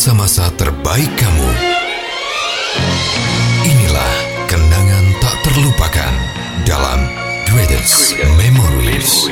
masa-masa terbaik kamu. Inilah kenangan tak terlupakan dalam Greatest Memories.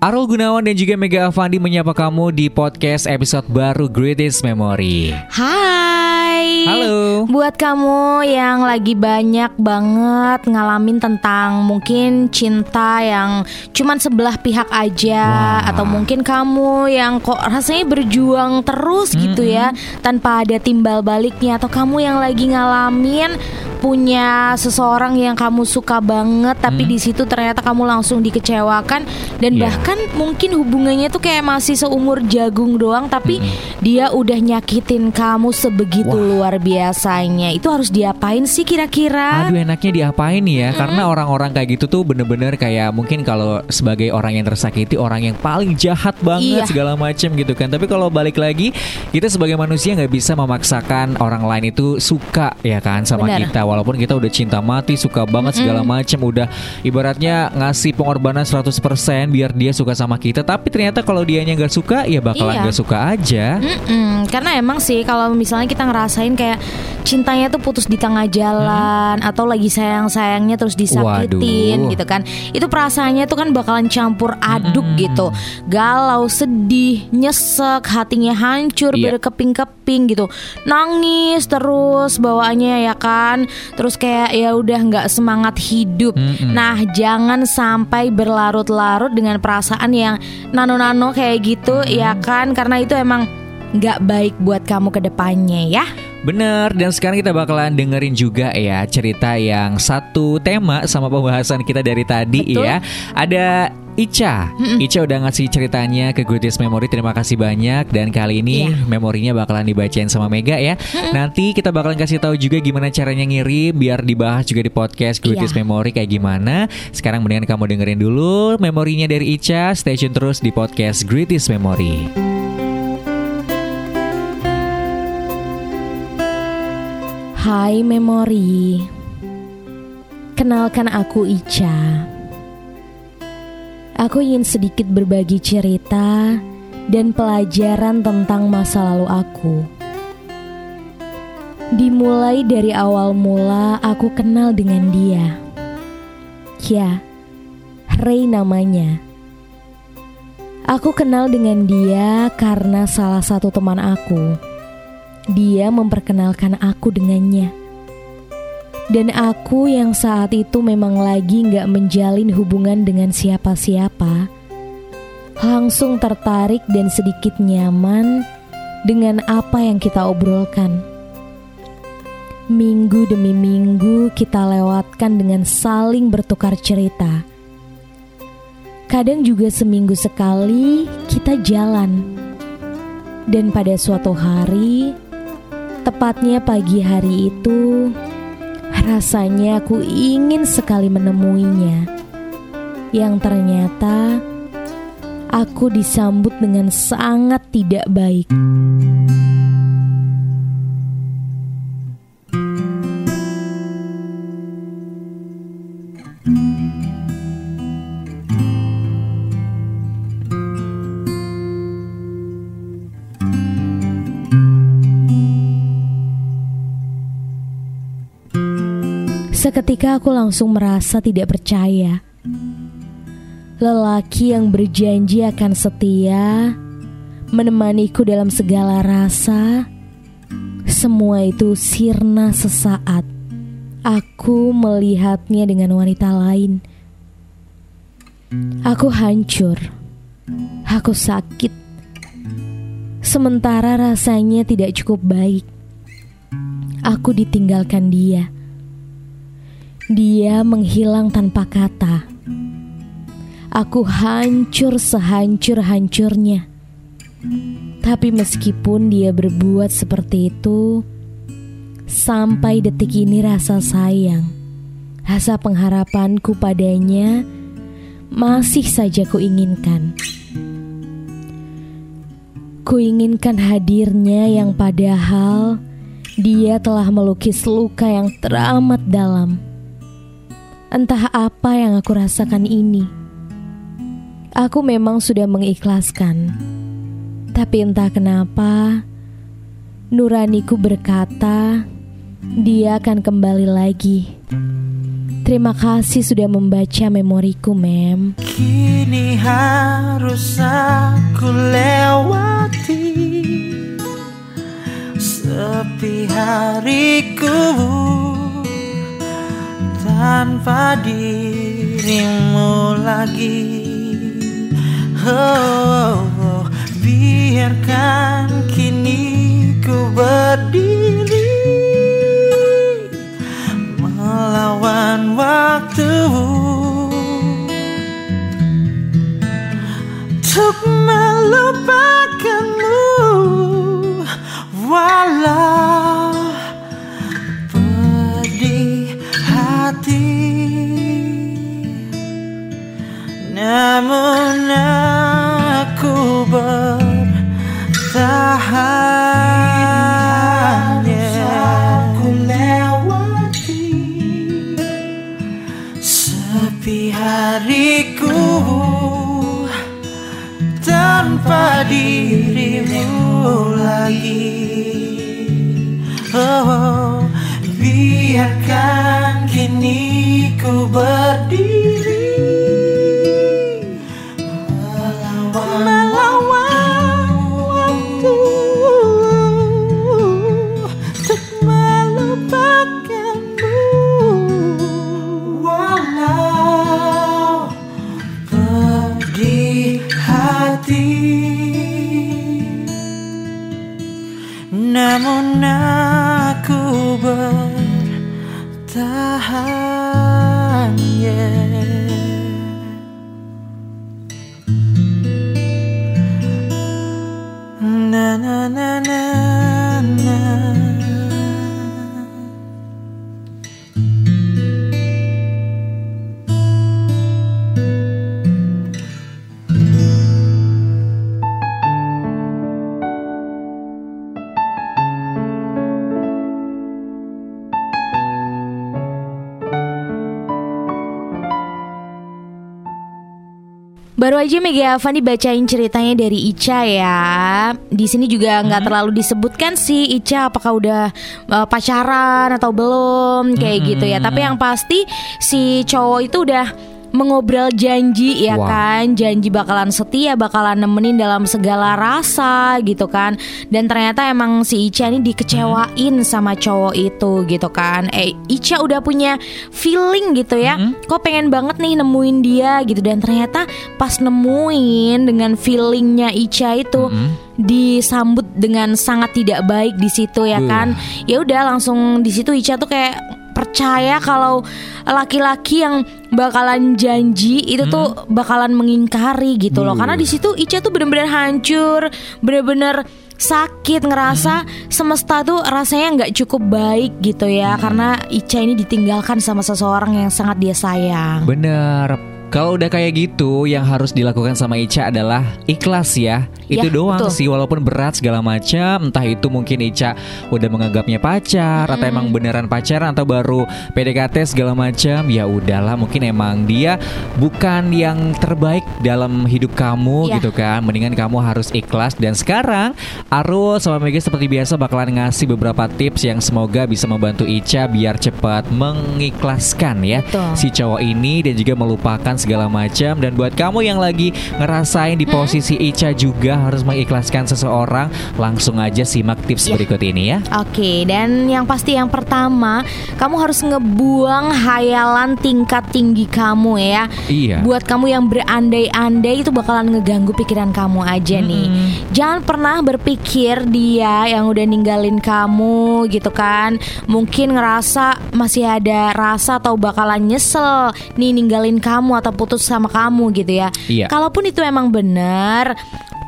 Arul Gunawan dan juga Mega Avandi menyapa kamu di podcast episode baru Greatest Memory. Hai. Halo. Buat kamu yang lagi banyak banget ngalamin tentang mungkin cinta yang cuman sebelah pihak aja Wah. atau mungkin kamu yang kok rasanya berjuang terus gitu ya tanpa ada timbal baliknya atau kamu yang lagi ngalamin punya seseorang yang kamu suka banget tapi di situ ternyata kamu langsung dikecewakan dan Iya. bahkan mungkin hubungannya tuh kayak masih seumur jagung doang tapi dia udah nyakitin kamu sebegitu Wah. luar biasanya. Itu harus diapain sih kira-kira? Aduh enaknya diapain ya Karena orang-orang kayak gitu tuh bener-bener kayak Mungkin kalau sebagai orang yang tersakiti Orang yang paling jahat banget Iya. segala macem gitu kan Tapi kalau balik lagi Kita sebagai manusia nggak bisa memaksakan orang lain itu suka ya kan sama Bener. kita Walaupun kita udah cinta mati Suka banget segala macem Udah ibaratnya ngasih pengorbanan 100% Biar dia suka sama kita Tapi ternyata kalau dianya nggak suka Ya bakalan Iya. nggak suka aja Mm-mm, karena emang sih kalau misalnya kita ngerasain kayak cintanya tuh putus di tengah jalan atau lagi sayang-sayangnya terus disakitin Waduh. gitu kan. Itu perasaannya tuh kan bakalan campur aduk Mm-mm. gitu. Galau, sedih, nyesek, hatinya hancur, Iya. berkeping-keping gitu. Nangis terus bawaannya ya kan. Terus kayak ya udah nggak semangat hidup. Mm-mm. Nah, jangan sampai berlarut-larut dengan perasaan yang nano-nano kayak gitu ya kan karena itu emang nggak baik buat kamu ke depannya ya. Bener, dan sekarang kita bakalan dengerin juga ya cerita yang satu tema sama pembahasan kita dari tadi Betul. ya. Ada Ica, Ica udah ngasih ceritanya ke Greatest Memory. Terima kasih banyak dan kali ini Iya. memorinya bakalan dibacain sama Mega ya. Nanti kita bakalan kasih tahu juga gimana caranya ngirim biar dibahas juga di podcast Iya. Memory kayak gimana. Sekarang mendingan kamu dengerin dulu memorinya dari Ica. Stay tune terus di podcast Greatest Memory. Hai memori. Kenalkan aku Ica. Aku ingin sedikit berbagi cerita dan pelajaran tentang masa lalu aku. Dimulai dari awal mula aku kenal dengan dia. Ya, Ray namanya. Aku kenal dengan dia karena salah satu teman aku. Dia memperkenalkan aku dengannya. Dan aku yang saat itu memang lagi nggak menjalin hubungan dengan siapa-siapa, langsung tertarik dan sedikit nyaman dengan apa yang kita obrolkan. Minggu demi minggu kita lewatkan dengan saling bertukar cerita. Kadang juga seminggu sekali kita jalan. Dan pada suatu hari, tepatnya pagi hari itu, rasanya aku ingin sekali menemuinya. Yang ternyata aku disambut dengan sangat tidak baik. Seketika aku langsung merasa tidak percaya. Lelaki yang berjanji akan setia, menemaniku dalam segala rasa, semua itu sirna sesaat. Aku melihatnya dengan wanita lain. Aku hancur. Aku sakit. Sementara rasanya tidak cukup baik. Aku ditinggalkan dia. Dia menghilang tanpa kata. Aku hancur sehancur-hancurnya. Tapi meskipun dia berbuat seperti itu, sampai detik ini rasa sayang, rasa pengharapanku padanya masih saja kuinginkan. Kuinginkan hadirnya yang padahal Dia telah melukis luka yang teramat dalam. Entah apa yang aku rasakan ini. Aku memang sudah mengikhlaskan. Tapi entah kenapa, nuraniku berkata, dia akan kembali lagi. Terima kasih sudah membaca memoriku, Mem. Kini harus aku lewati Sepi hariku Tanpa dirimu lagi oh, oh, oh. Biarkan kini ku berdiri Melawan waktu Untuk melupakanmu Walau Namun aku bertahan Aku lewati. Sepi hariku Tanpa dirimu lagi. Oh, biarkan kini ku berdiri Baru aja Mega Avan dibacain ceritanya dari Ica ya. Di sini juga nggak terlalu disebutkan sih Ica apakah udah uh, pacaran atau belum kayak gitu ya. Tapi yang pasti si cowok itu udah mengobrol janji ya Wow. kan? Janji bakalan setia bakalan nemenin dalam segala rasa gitu kan? Dan ternyata emang si Ica ini dikecewain sama cowok itu gitu kan? Eh Ica udah punya feeling gitu ya kok pengen banget nih nemuin dia? gitu. Dan ternyata pas nemuin dengan feelingnya Ica itu disambut dengan sangat tidak baik di situ ya kan? Ya udah langsung di situ Ica tuh kayak percaya kalau laki-laki yang bakalan janji itu tuh bakalan mengingkari gitu loh. Karena di situ Ica tuh bener-bener hancur bener-bener sakit ngerasa semesta tuh rasanya nggak cukup baik gitu ya. Karena Ica ini ditinggalkan sama seseorang yang sangat dia sayang. Bener. Kalau udah kayak gitu, yang harus dilakukan sama Ica adalah ikhlas ya. Itu Ya, doang betul. sih, walaupun berat segala macam. Entah itu mungkin Ica udah menganggapnya pacar atau emang beneran pacaran atau baru PDKT segala macam. Ya udahlah, mungkin emang dia bukan yang terbaik dalam hidup kamu Ya. gitu kan. Mendingan kamu harus ikhlas. Dan sekarang Arul sama Mega seperti biasa bakalan ngasih beberapa tips yang semoga bisa membantu Ica biar cepat mengikhlaskan ya Betul. si cowok ini dan juga melupakan segala macam dan buat kamu yang lagi ngerasain di posisi Ica juga harus mengikhlaskan seseorang langsung aja simak tips Ya. berikut ini ya Oke, dan yang pasti yang pertama, kamu harus ngebuang hayalan tingkat tinggi kamu ya. iya Buat kamu yang berandai-andai itu bakalan ngeganggu pikiran kamu aja nih. Jangan pernah berpikir dia yang udah ninggalin kamu gitu kan. Mungkin ngerasa masih ada rasa atau bakalan nyesel nih ninggalin kamu atau putus sama kamu gitu ya. Iya. Kalaupun itu emang benar,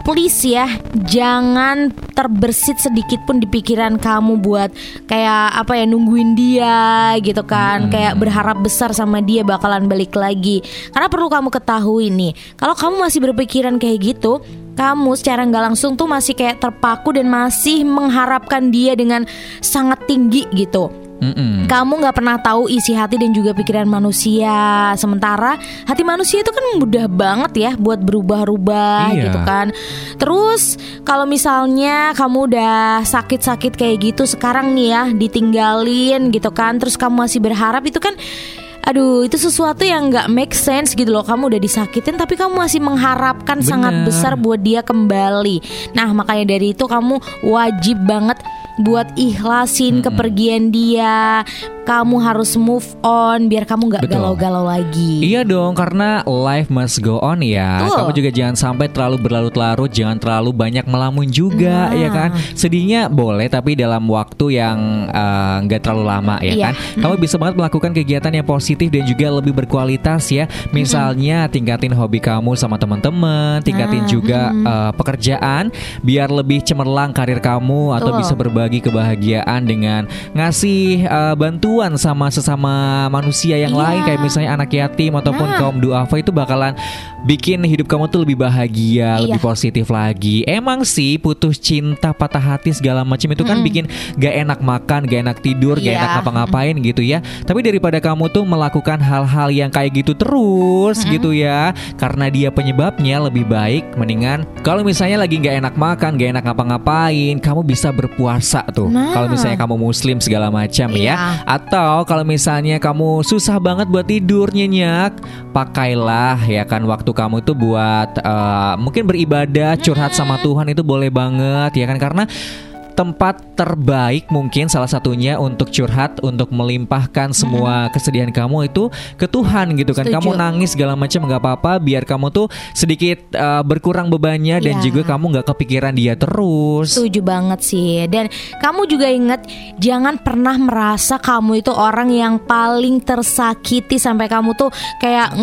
please ya jangan terbersit sedikit pun di pikiran kamu buat kayak apa ya nungguin dia gitu kan kayak berharap besar sama dia bakalan balik lagi karena perlu kamu ketahui nih kalau kamu masih berpikiran kayak gitu kamu secara nggak langsung tuh masih kayak terpaku dan masih mengharapkan dia dengan sangat tinggi gitu. Mm-mm. Kamu nggak pernah tahu isi hati dan juga pikiran manusia. Sementara hati manusia itu kan mudah banget ya buat berubah-ubah Iya. gitu kan. Terus kalau misalnya kamu udah sakit-sakit kayak gitu sekarang nih ya ditinggalin gitu kan. Terus kamu masih berharap itu kan Aduh itu sesuatu yang nggak make sense gitu loh Kamu udah disakitin tapi kamu masih mengharapkan sangat Bener. besar buat dia kembali Nah makanya dari itu kamu wajib banget buat ikhlasin kepergian dia Kamu harus move on biar kamu nggak galau-galau lagi Iya dong, karena life must go on ya. Betul. Kamu juga jangan sampai terlalu berlarut-larut, jangan terlalu banyak melamun juga, Nah. ya kan? Sedihnya boleh, tapi dalam waktu yang eh, nggak terlalu lama, ya Iya. kan? Kamu bisa banget melakukan kegiatan yang positif dan juga lebih berkualitas ya. Misalnya tingkatin hobi kamu sama teman-teman, tingkatin Nah, juga eh, pekerjaan, biar lebih cemerlang karir kamu atau bisa berbagi kebahagiaan dengan ngasih eh, bantuan sama sesama manusia yang Iya. lain kayak misalnya anak yatim ataupun Nah. kaum duafa itu bakalan bikin hidup kamu tuh lebih bahagia, Iya. lebih positif lagi. Emang sih putus cinta, patah hati segala macam itu kan bikin gak enak makan, gak enak tidur, gak Iya. enak ngapa-ngapain gitu ya. Tapi daripada kamu tuh melakukan hal-hal yang kayak gitu terus gitu ya, karena dia penyebabnya lebih baik mendingan kalau misalnya lagi gak enak makan, gak enak ngapa-ngapain, kamu bisa berpuasa tuh. Nah. Kalau misalnya kamu muslim segala macam ya. Iya. Atau kalau misalnya kamu susah banget buat tidur nyenyak, pakailah ya kan waktu kamu itu buat eh, mungkin beribadah, curhat sama Tuhan itu boleh banget ya kan karena tempat terbaik mungkin salah satunya untuk curhat untuk melimpahkan semua kesedihan kamu itu ke Tuhan gitu kan Setuju. kamu nangis segala macam nggak apa-apa biar kamu tuh sedikit eh, berkurang bebannya dan Iya. juga kamu nggak kepikiran dia terus Setuju banget sih Dan kamu juga ingat Jangan pernah merasa kamu itu orang yang paling tersakiti Sampai kamu tuh kayak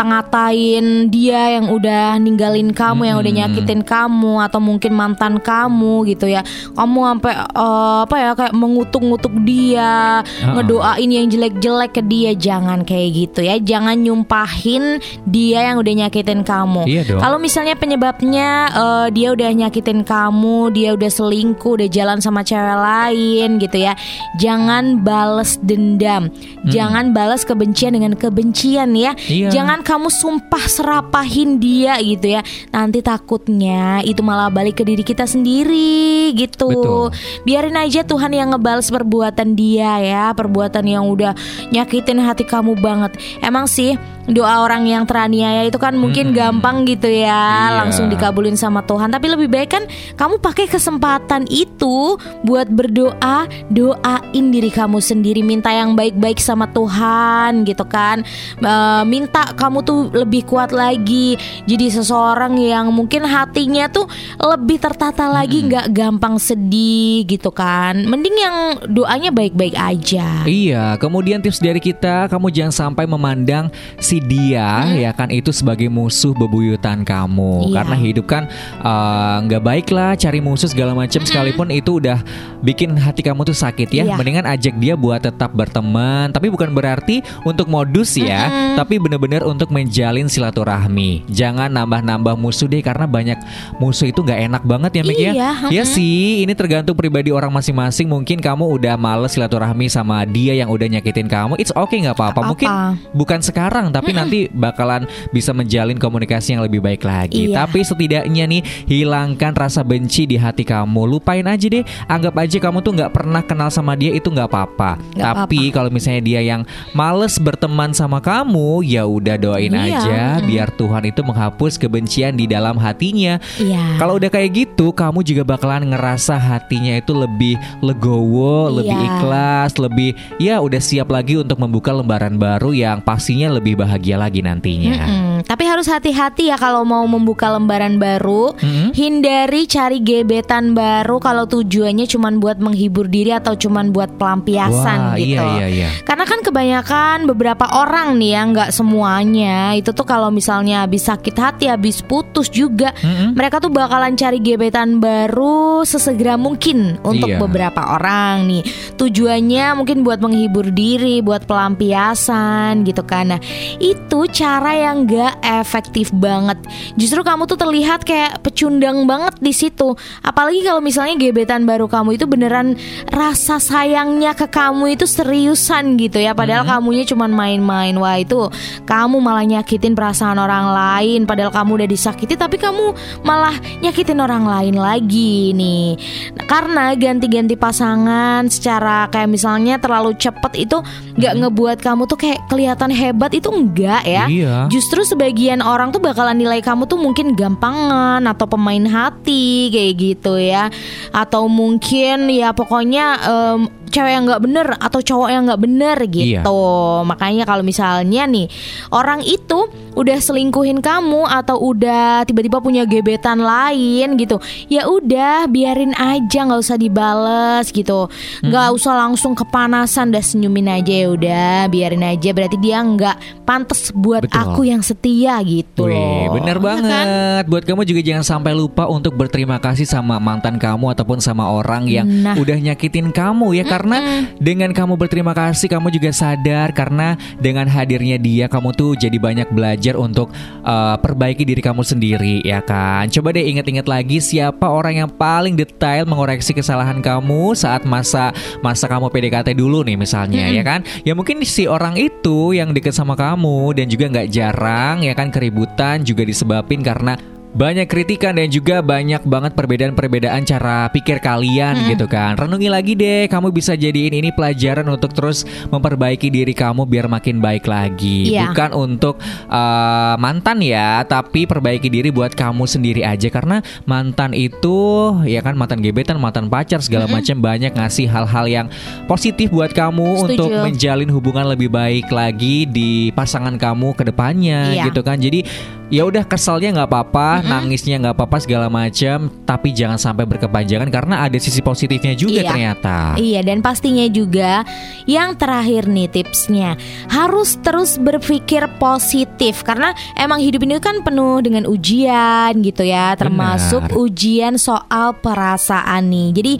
ngata-ngatain dia yang udah ninggalin kamu Yang udah Mm-mm. nyakitin kamu Atau mungkin mantan kamu gitu ya Kamu sampai eh, apa ya kayak mengutuk-ngutuk dia Uh-uh. Ngedoain yang jelek-jelek ke dia Jangan kayak gitu ya Jangan nyumpahin dia yang udah nyakitin kamu Iya kalau misalnya penyebabnya eh, dia udah nyakitin kamu, dia udah selingkuh, udah jalan sama cewek lain gitu ya. Jangan bales dendam. Jangan balas kebencian dengan kebencian ya. Iya. Jangan kamu sumpah serapahin dia gitu ya. Nanti takutnya itu malah balik ke diri kita sendiri gitu. Betul. Biarin aja Tuhan yang ngebales perbuatan dia ya, perbuatan yang udah nyakitin hati kamu banget. Emang sih doa orang yang teraniaya itu kan mungkin Mm-mm. gampang gitu ya, Iya. langsung dikabulin sama Tuhan. Tapi lebih baik kan kamu pakai kesempatan itu buat berdoa, doain diri kamu sendiri, minta yang baik-baik sama Tuhan gitu kan. Eh, minta kamu tuh lebih kuat lagi. Jadi seseorang yang mungkin hatinya tuh lebih tertata lagi, nggak gampang sedih gitu kan. Mending yang doanya baik-baik aja. Iya, kemudian tips dari kita, kamu jangan sampai memandang si dia ya kan itu sebagai musuh bebuyutan kamu. Iya. Karena hidup kan eh, nggak baik lah cari musuh segala macam sekalipun itu udah bikin hati kamu tuh sakit ya. Iya. Mendingan ajak dia buat tetap berteman, tapi bukan berarti untuk modus ya, tapi bener-bener untuk menjalin silaturahmi. Jangan nambah-nambah musuh deh karena banyak musuh itu nggak enak banget ya Mik ya. Iya, Ya sih, ini tergantung pribadi orang masing-masing. Mungkin kamu udah males silaturahmi sama dia yang udah nyakitin kamu. It's okay nggak apa-apa. Mungkin bukan sekarang, tapi nanti bakalan bisa menjalin komunikasi yang lebih baik lagi. Iya. Tapi setidaknya nih hilangkan rasa benci di hati kamu. Lupain aja deh. Anggap aja kamu tuh nggak pernah kenal sama dia itu nggak apa-apa. Tapi kalau misalnya dia yang males berteman sama kamu, ya udah doain Iya, aja mm. biar Tuhan itu menghapus kebencian di dalam hatinya. Iya. Kalau udah kayak gitu, kamu juga bakalan ngerasa hatinya itu lebih legowo, lebih Iya. ikhlas, lebih ya udah siap lagi untuk membuka lembaran baru yang pastinya lebih bahagia lagi nantinya. Mm-mm. Tapi harus hati-hati ya kalau mau membuka lembaran baru. Mm-mm. Hindari cari gebetan baru kalau tujuannya cuma buat menghibur diri atau cuma buat pelampiasan Wah, gitu. iya iya iya. Karena kan kebanyakan beberapa orang nih ya nggak semuanya itu tuh kalau misalnya habis sakit hati, habis putus juga, Mm-mm. mereka tuh bakalan cari gebetan baru sesegera mungkin untuk Iya. beberapa orang nih. Tujuannya mungkin buat menghibur diri, buat pelampiasan gitu kan. Nah, itu cara yang nggak efektif banget. Justru kamu tuh terlihat kayak pecundang banget di situ. Apalagi kalau misalnya gebetan baru kamu itu beneran rasa sayangnya ke kamu itu seriusan gitu ya. Padahal kamunya cuma main-main. Wah itu kamu malah nyakitin perasaan orang lain. Padahal kamu udah disakiti tapi kamu malah nyakitin orang lain lagi nih. Nah, karena ganti-ganti pasangan secara kayak misalnya terlalu cepet itu nggak ngebuat kamu tuh kayak kelihatan hebat itu enggak ya. Iya. Justru sebagian orang tuh bakalan nilai kamu tuh mungkin gampangan atau pemain hati kayak gitu ya. Atau mungkin ya pokoknya em, cewek yang nggak bener atau cowok yang nggak bener Iya. gitu. Makanya kalau misalnya nih orang itu udah selingkuhin kamu atau udah tiba-tiba punya gebetan lain gitu, ya udah biarin aja nggak usah dibales gitu, nggak usah langsung kepanasan, dah senyumin aja ya udah, biarin aja. Berarti dia nggak pantas buat Betul. aku yang setia gitu. Wih, bener Iya kan? banget. Buat kamu juga jangan sampai lupa untuk berterima kasih sama mantan kamu ataupun sama orang yang Nah. udah nyakitin kamu ya. Karena dengan kamu berterima kasih, kamu juga sadar karena dengan hadirnya dia, kamu tuh jadi banyak belajar untuk uh, perbaiki diri kamu sendiri ya kan. Coba deh ingat-ingat lagi siapa orang yang paling detail mengoreksi kesalahan kamu saat masa masa kamu PDKT dulu nih misalnya ya kan. Ya mungkin si orang itu yang deket sama kamu dan juga nggak jarang ya kan keributan juga disebabin karena banyak kritikan dan juga banyak banget perbedaan-perbedaan cara pikir kalian gitu kan. Renungi lagi deh, kamu bisa jadiin ini pelajaran untuk terus memperbaiki diri kamu biar makin baik lagi. Iya. Bukan untuk uh, mantan ya, tapi perbaiki diri buat kamu sendiri aja karena mantan itu ya kan mantan gebetan, mantan pacar segala macam banyak ngasih hal-hal yang positif buat kamu Setuju. untuk menjalin hubungan lebih baik lagi di pasangan kamu ke depannya Iya. gitu kan. Jadi ya udah kesalnya nggak apa-apa, nangisnya nggak apa-apa segala macam, tapi jangan sampai berkepanjangan karena ada sisi positifnya juga Iya. ternyata. Iya dan pastinya juga yang terakhir nih tipsnya harus terus berpikir positif karena emang hidup ini kan penuh dengan ujian gitu ya termasuk Benar. ujian soal perasaan nih jadi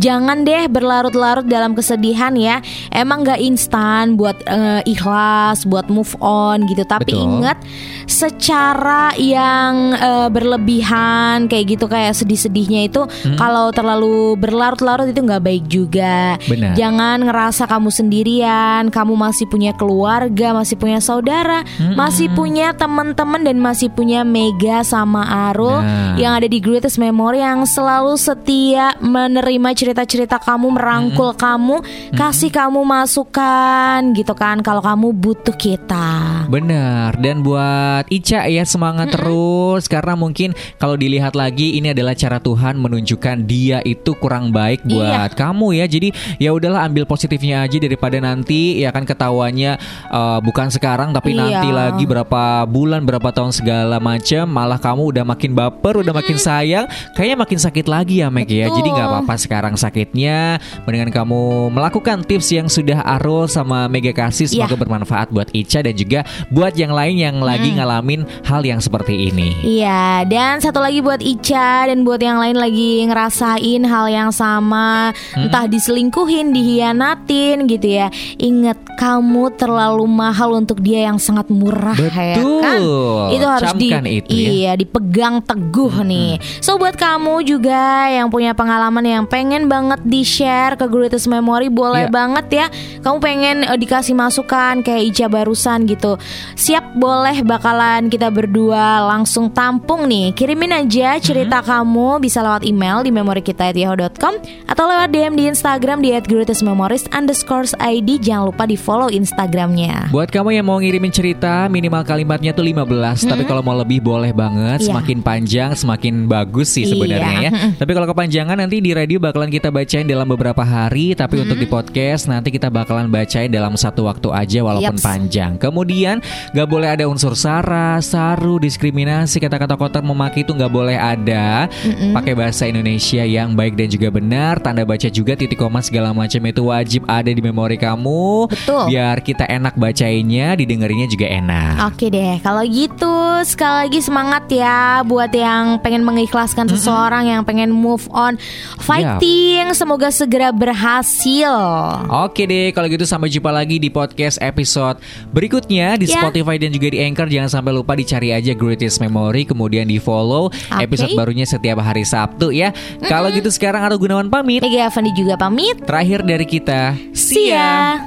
jangan deh berlarut-larut dalam kesedihan ya emang gak instan buat eh, ikhlas buat move on gitu tapi Betul. ingat secara yang eh, berlebihan kayak gitu kayak sedih-sedihnya itu kalau terlalu berlarut-larut itu nggak baik juga. Benar. Jangan ngerasa kamu sendirian, kamu masih punya keluarga, masih punya saudara, masih punya teman-teman dan masih punya Mega sama Arul Nah. yang ada di Greatest Memory yang selalu setia menerima cerita-cerita kamu, merangkul kamu, kasih kamu masukan gitu kan kalau kamu butuh kita. Benar dan buat Ica ya semangat terus karena mungkin kalau dilihat lagi ini adalah cara Tuhan menunjukkan dia itu kurang baik buat kamu ya. Jadi ya udahlah ambil positifnya aja daripada nanti ya kan ketahuannya eh, bukan sekarang tapi Iya. nanti lagi berapa bulan berapa tahun segala macam malah kamu udah makin baper udah makin sayang kayaknya makin sakit lagi ya Meg ya. Jadi nggak apa-apa sekarang sakitnya. Mendingan kamu melakukan tips yang sudah Arul sama Mega kasih Iya. semoga bermanfaat buat Ica dan juga buat yang lain yang lagi ngalamin hal yang seperti ini. Iya, dan satu lagi buat Ica dan buat yang lain lagi ngerasain hal yang sama, entah diselingkuhin, dihianatin gitu ya. Ingat kamu terlalu mahal untuk dia yang sangat murah ya Betul. kan? Itu harus di itu ya. iya, dipegang teguh nih. So buat kamu juga yang punya pengalaman yang pengen banget di-share ke Greatest Memory boleh Iya. banget ya. Kamu pengen eh, dikasih masukan kayak Ica barusan gitu. Siap boleh bakalan kita berdua langsung tampung nih. Kirimin aja cerita kamu bisa lewat email di memori kita yahoo.com atau lewat DM di Instagram di @greatestmemories underscore ID. Jangan lupa di follow Instagramnya. Buat kamu yang mau ngirimin cerita minimal kalimatnya tuh 15 Tapi kalau mau lebih boleh banget Iya. Semakin panjang semakin bagus sih sebenarnya Iya. ya Tapi kalau kepanjangan nanti di radio bakalan kita bacain dalam beberapa hari Tapi untuk di podcast nanti kita bakalan bacain dalam satu waktu aja walaupun Yaps. panjang Kemudian gak boleh ada unsur sara, saru, diskriminasi Kata-kata kotor memaki itu gak boleh ada Pakai bahasa Indonesia yang baik dan juga benar Tanda baca juga titik koma segala macam itu wajib ada di memori kamu Betul. biar kita enak bacainnya, didengerinnya juga enak. Oke deh, kalau gitu sekali lagi semangat ya buat yang pengen mengikhlaskan seseorang yang pengen move on, fighting, semoga segera berhasil. Oke deh, kalau gitu sampai jumpa lagi di podcast episode berikutnya di Ya. Spotify dan juga di Anchor. Jangan sampai lupa dicari cari aja Greatest Memory kemudian di follow episode barunya setiap hari Sabtu ya. Kalau gitu sekarang Aru Gunawan pamit. Mega Avandi juga pamit. Terakhir dari kita, See ya.